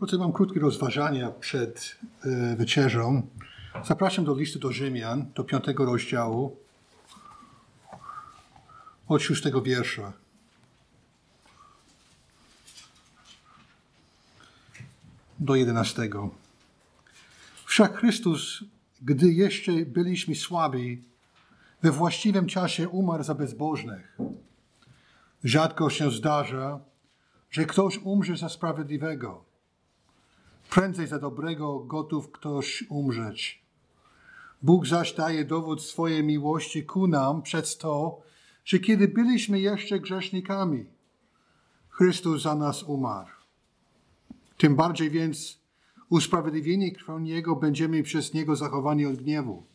Drodzy, mam krótkie rozważania przed e. Zapraszam do listy do Rzymian, do piątego rozdziału, od szóstego wiersza. Do jedenastego. Wszak Chrystus, gdy jeszcze byliśmy słabi, we właściwym czasie umarł za bezbożnych. Rzadko się zdarza, że ktoś umrze za sprawiedliwego. Prędzej za dobrego gotów ktoś umrzeć. Bóg zaś daje dowód swojej miłości ku nam przez to, że kiedy byliśmy jeszcze grzesznikami, Chrystus za nas umarł. Tym bardziej więc usprawiedliwieni krwią Jego będziemy przez Niego zachowani od gniewu.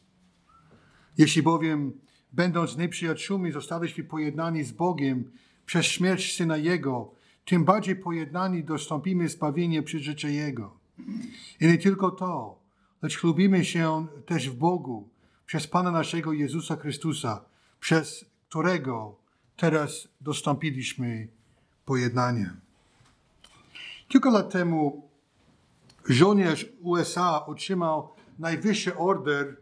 Jeśli bowiem, będąc nieprzyjaciółmi, zostaliśmy pojednani z Bogiem przez śmierć Syna Jego, tym bardziej pojednani dostąpimy zbawienia przez życie Jego. I nie tylko to, lecz chlubimy się też w Bogu przez Pana naszego Jezusa Chrystusa, przez którego teraz dostąpiliśmy pojednania. Kilka lat temu żołnierz USA otrzymał najwyższy order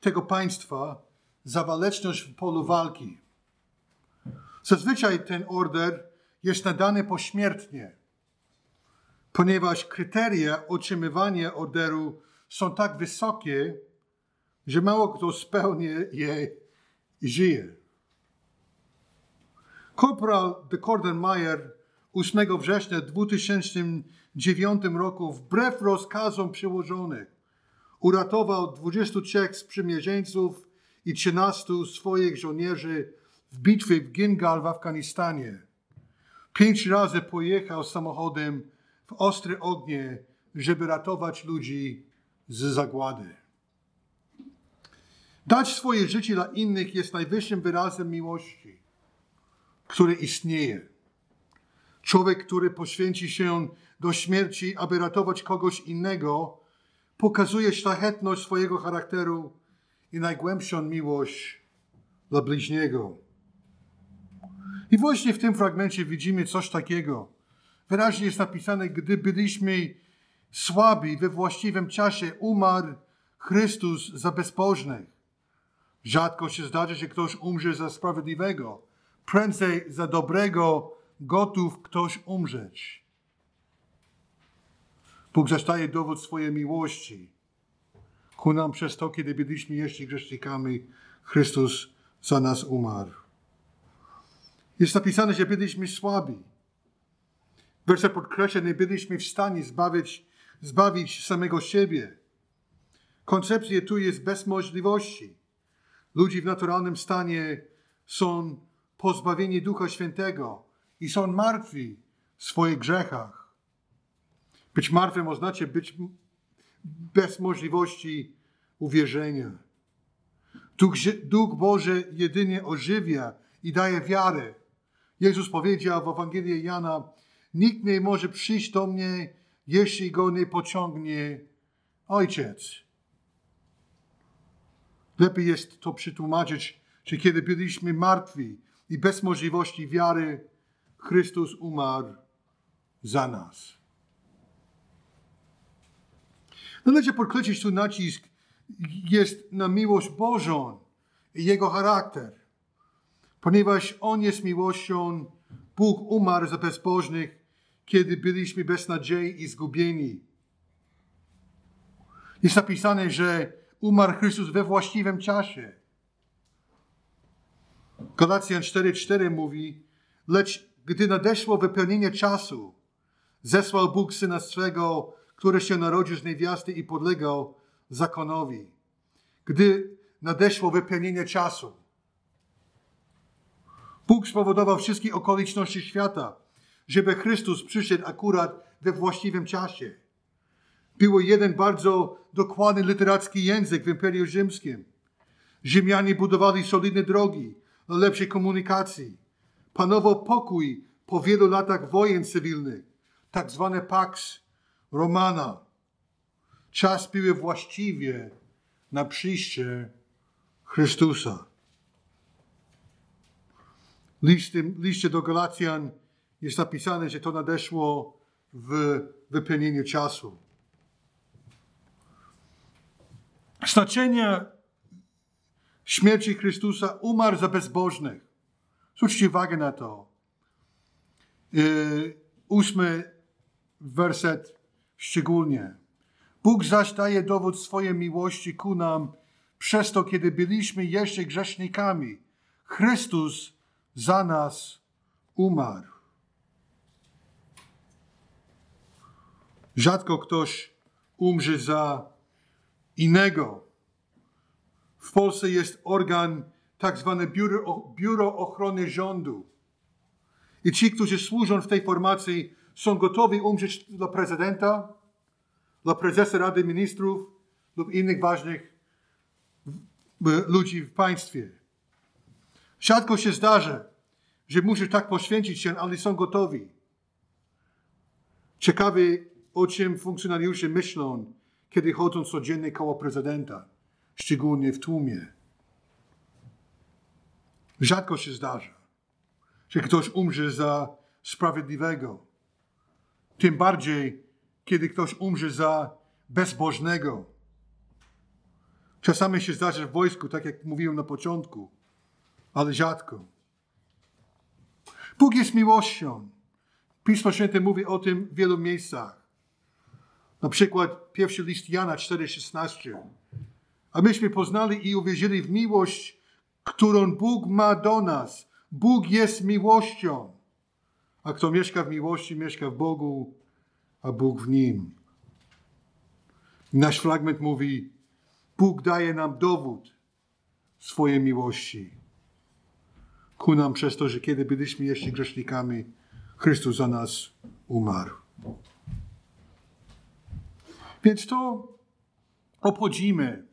tego państwa za waleczność w polu walki. Zazwyczaj ten order jest nadany pośmiertnie, ponieważ kryteria otrzymywania orderu są tak wysokie, że mało kto spełnia je i żyje. Korporal de Kordenmeier 8 września 2009 roku wbrew rozkazom przełożonych uratował 23 sprzymierzeńców i 13 swoich żołnierzy w bitwie w Gingal w Afganistanie. Pięć razy pojechał samochodem w ostre ognie, żeby ratować ludzi z zagłady. Dać swoje życie dla innych jest najwyższym wyrazem miłości, który istnieje. Człowiek, który poświęci się do śmierci, aby ratować kogoś innego, pokazuje szlachetność swojego charakteru i najgłębszą miłość dla bliźniego. I właśnie w tym fragmencie widzimy coś takiego. Wyraźnie jest napisane, gdy byliśmy słabi we właściwym czasie, umarł Chrystus za bezbożnych. Rzadko się zdarza, że ktoś umrze za sprawiedliwego. Prędzej za dobrego gotów ktoś umrzeć. Bóg zastaje dowód swojej miłości ku nam przez to, kiedy byliśmy jeszcze grzesznikami, Chrystus za nas umarł. Jest napisane, że byliśmy słabi. Werset podkreśla, nie byliśmy w stanie zbawić, zbawić samego siebie. Koncepcja tu jest bez możliwości. Ludzi w naturalnym stanie są pozbawieni Ducha Świętego i są martwi w swoich grzechach. Być martwym oznacza być bez możliwości uwierzenia. Duch, Duch Boży jedynie ożywia i daje wiarę. Jezus powiedział w Ewangelii Jana, nikt nie może przyjść do mnie, jeśli go nie pociągnie Ojciec. Lepiej jest to przetłumaczyć, że kiedy byliśmy martwi i bez możliwości wiary, Chrystus umarł za nas. Należy podkreślić tu nacisk jest na miłość Bożą i Jego charakter. Ponieważ On jest miłością, Bóg umarł za bezbożnych, kiedy byliśmy bez nadziei i zgubieni. Jest napisane, że umarł Chrystus we właściwym czasie. Galacjan 4:4 mówi, lecz gdy nadeszło wypełnienie czasu, zesłał Bóg Syna swego, który się narodził z niewiasty i podlegał zakonowi. Gdy nadeszło wypełnienie czasu, Bóg spowodował wszystkie okoliczności świata, żeby Chrystus przyszedł akurat we właściwym czasie. Był jeden bardzo dokładny literacki język w Imperium Rzymskim. Rzymianie budowali solidne drogi dla lepszej komunikacji. Panował pokój po wielu latach wojen cywilnych, tak zwane Pax Romana. Czas był właściwie na przyjście Chrystusa. Liście, liście do Galacjan jest napisane, że to nadeszło w wypełnieniu czasu. Znaczenie śmierci Chrystusa umarł za bezbożnych. Zwróćcie uwagę na to. Yy, ósmy werset szczególnie. Bóg zaś daje dowód swojej miłości ku nam przez to, kiedy byliśmy jeszcze grzesznikami. Chrystus za nas umarł. Rzadko ktoś umrze za innego. W Polsce jest organ, tak zwane biuro, biuro Ochrony Rządu. I ci, którzy służą w tej formacji, są gotowi umrzeć dla prezydenta, dla prezesa Rady Ministrów lub innych ważnych ludzi w państwie. Rzadko się zdarza, że muszą tak poświęcić się, ale są gotowi. Ciekawy, o czym funkcjonariusze myślą, kiedy chodzą codziennie koło prezydenta, szczególnie w tłumie. Rzadko się zdarza, że ktoś umrze za sprawiedliwego. Tym bardziej, kiedy ktoś umrze za bezbożnego. Czasami się zdarza w wojsku, tak jak mówiłem na początku, ale rzadko. Bóg jest miłością. Pismo Święte mówi o tym w wielu miejscach. Na przykład pierwszy list Jana 4,16. A myśmy poznali i uwierzyli w miłość, którą Bóg ma do nas. Bóg jest miłością. A kto mieszka w miłości, mieszka w Bogu, a Bóg w nim. Nasz fragment mówi: Bóg daje nam dowód swojej miłości ku nam przez to, że kiedy byliśmy jeszcze grzesznikami, Chrystus za nas umarł. Więc to obchodzimy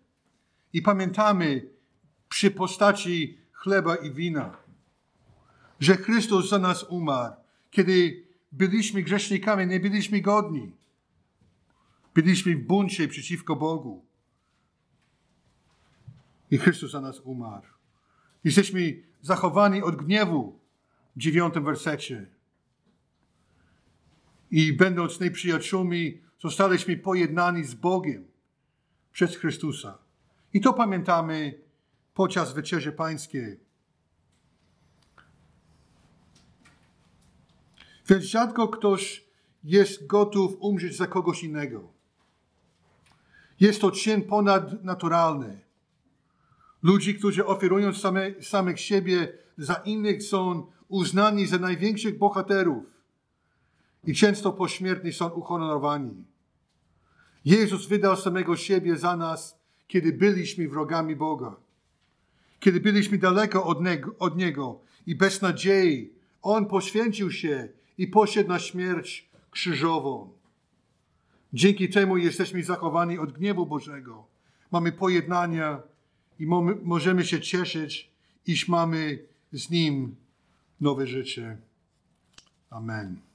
i pamiętamy przy postaci chleba i wina, że Chrystus za nas umarł, kiedy byliśmy grzesznikami, nie byliśmy godni. Byliśmy w buncie przeciwko Bogu. I Chrystus za nas umarł. Jesteśmy zachowani od gniewu w dziewiątym wersecie. I będąc nieprzyjaciółmi, zostaliśmy pojednani z Bogiem przez Chrystusa. I to pamiętamy podczas wieczerzy pańskiej. Więc rzadko ktoś jest gotów umrzeć za kogoś innego. Jest to czyn ponadnaturalny. Ludzi, którzy oferują same, samych siebie za innych, są uznani za największych bohaterów i często pośmiertnie są uhonorowani. Jezus wydał samego siebie za nas, kiedy byliśmy wrogami Boga. Kiedy byliśmy daleko od Niego, od niego i bez nadziei, On poświęcił się i poszedł na śmierć krzyżową. Dzięki temu jesteśmy zachowani od gniewu Bożego. Mamy pojednania i możemy się cieszyć, iż mamy z Nim nowe życie. Amen.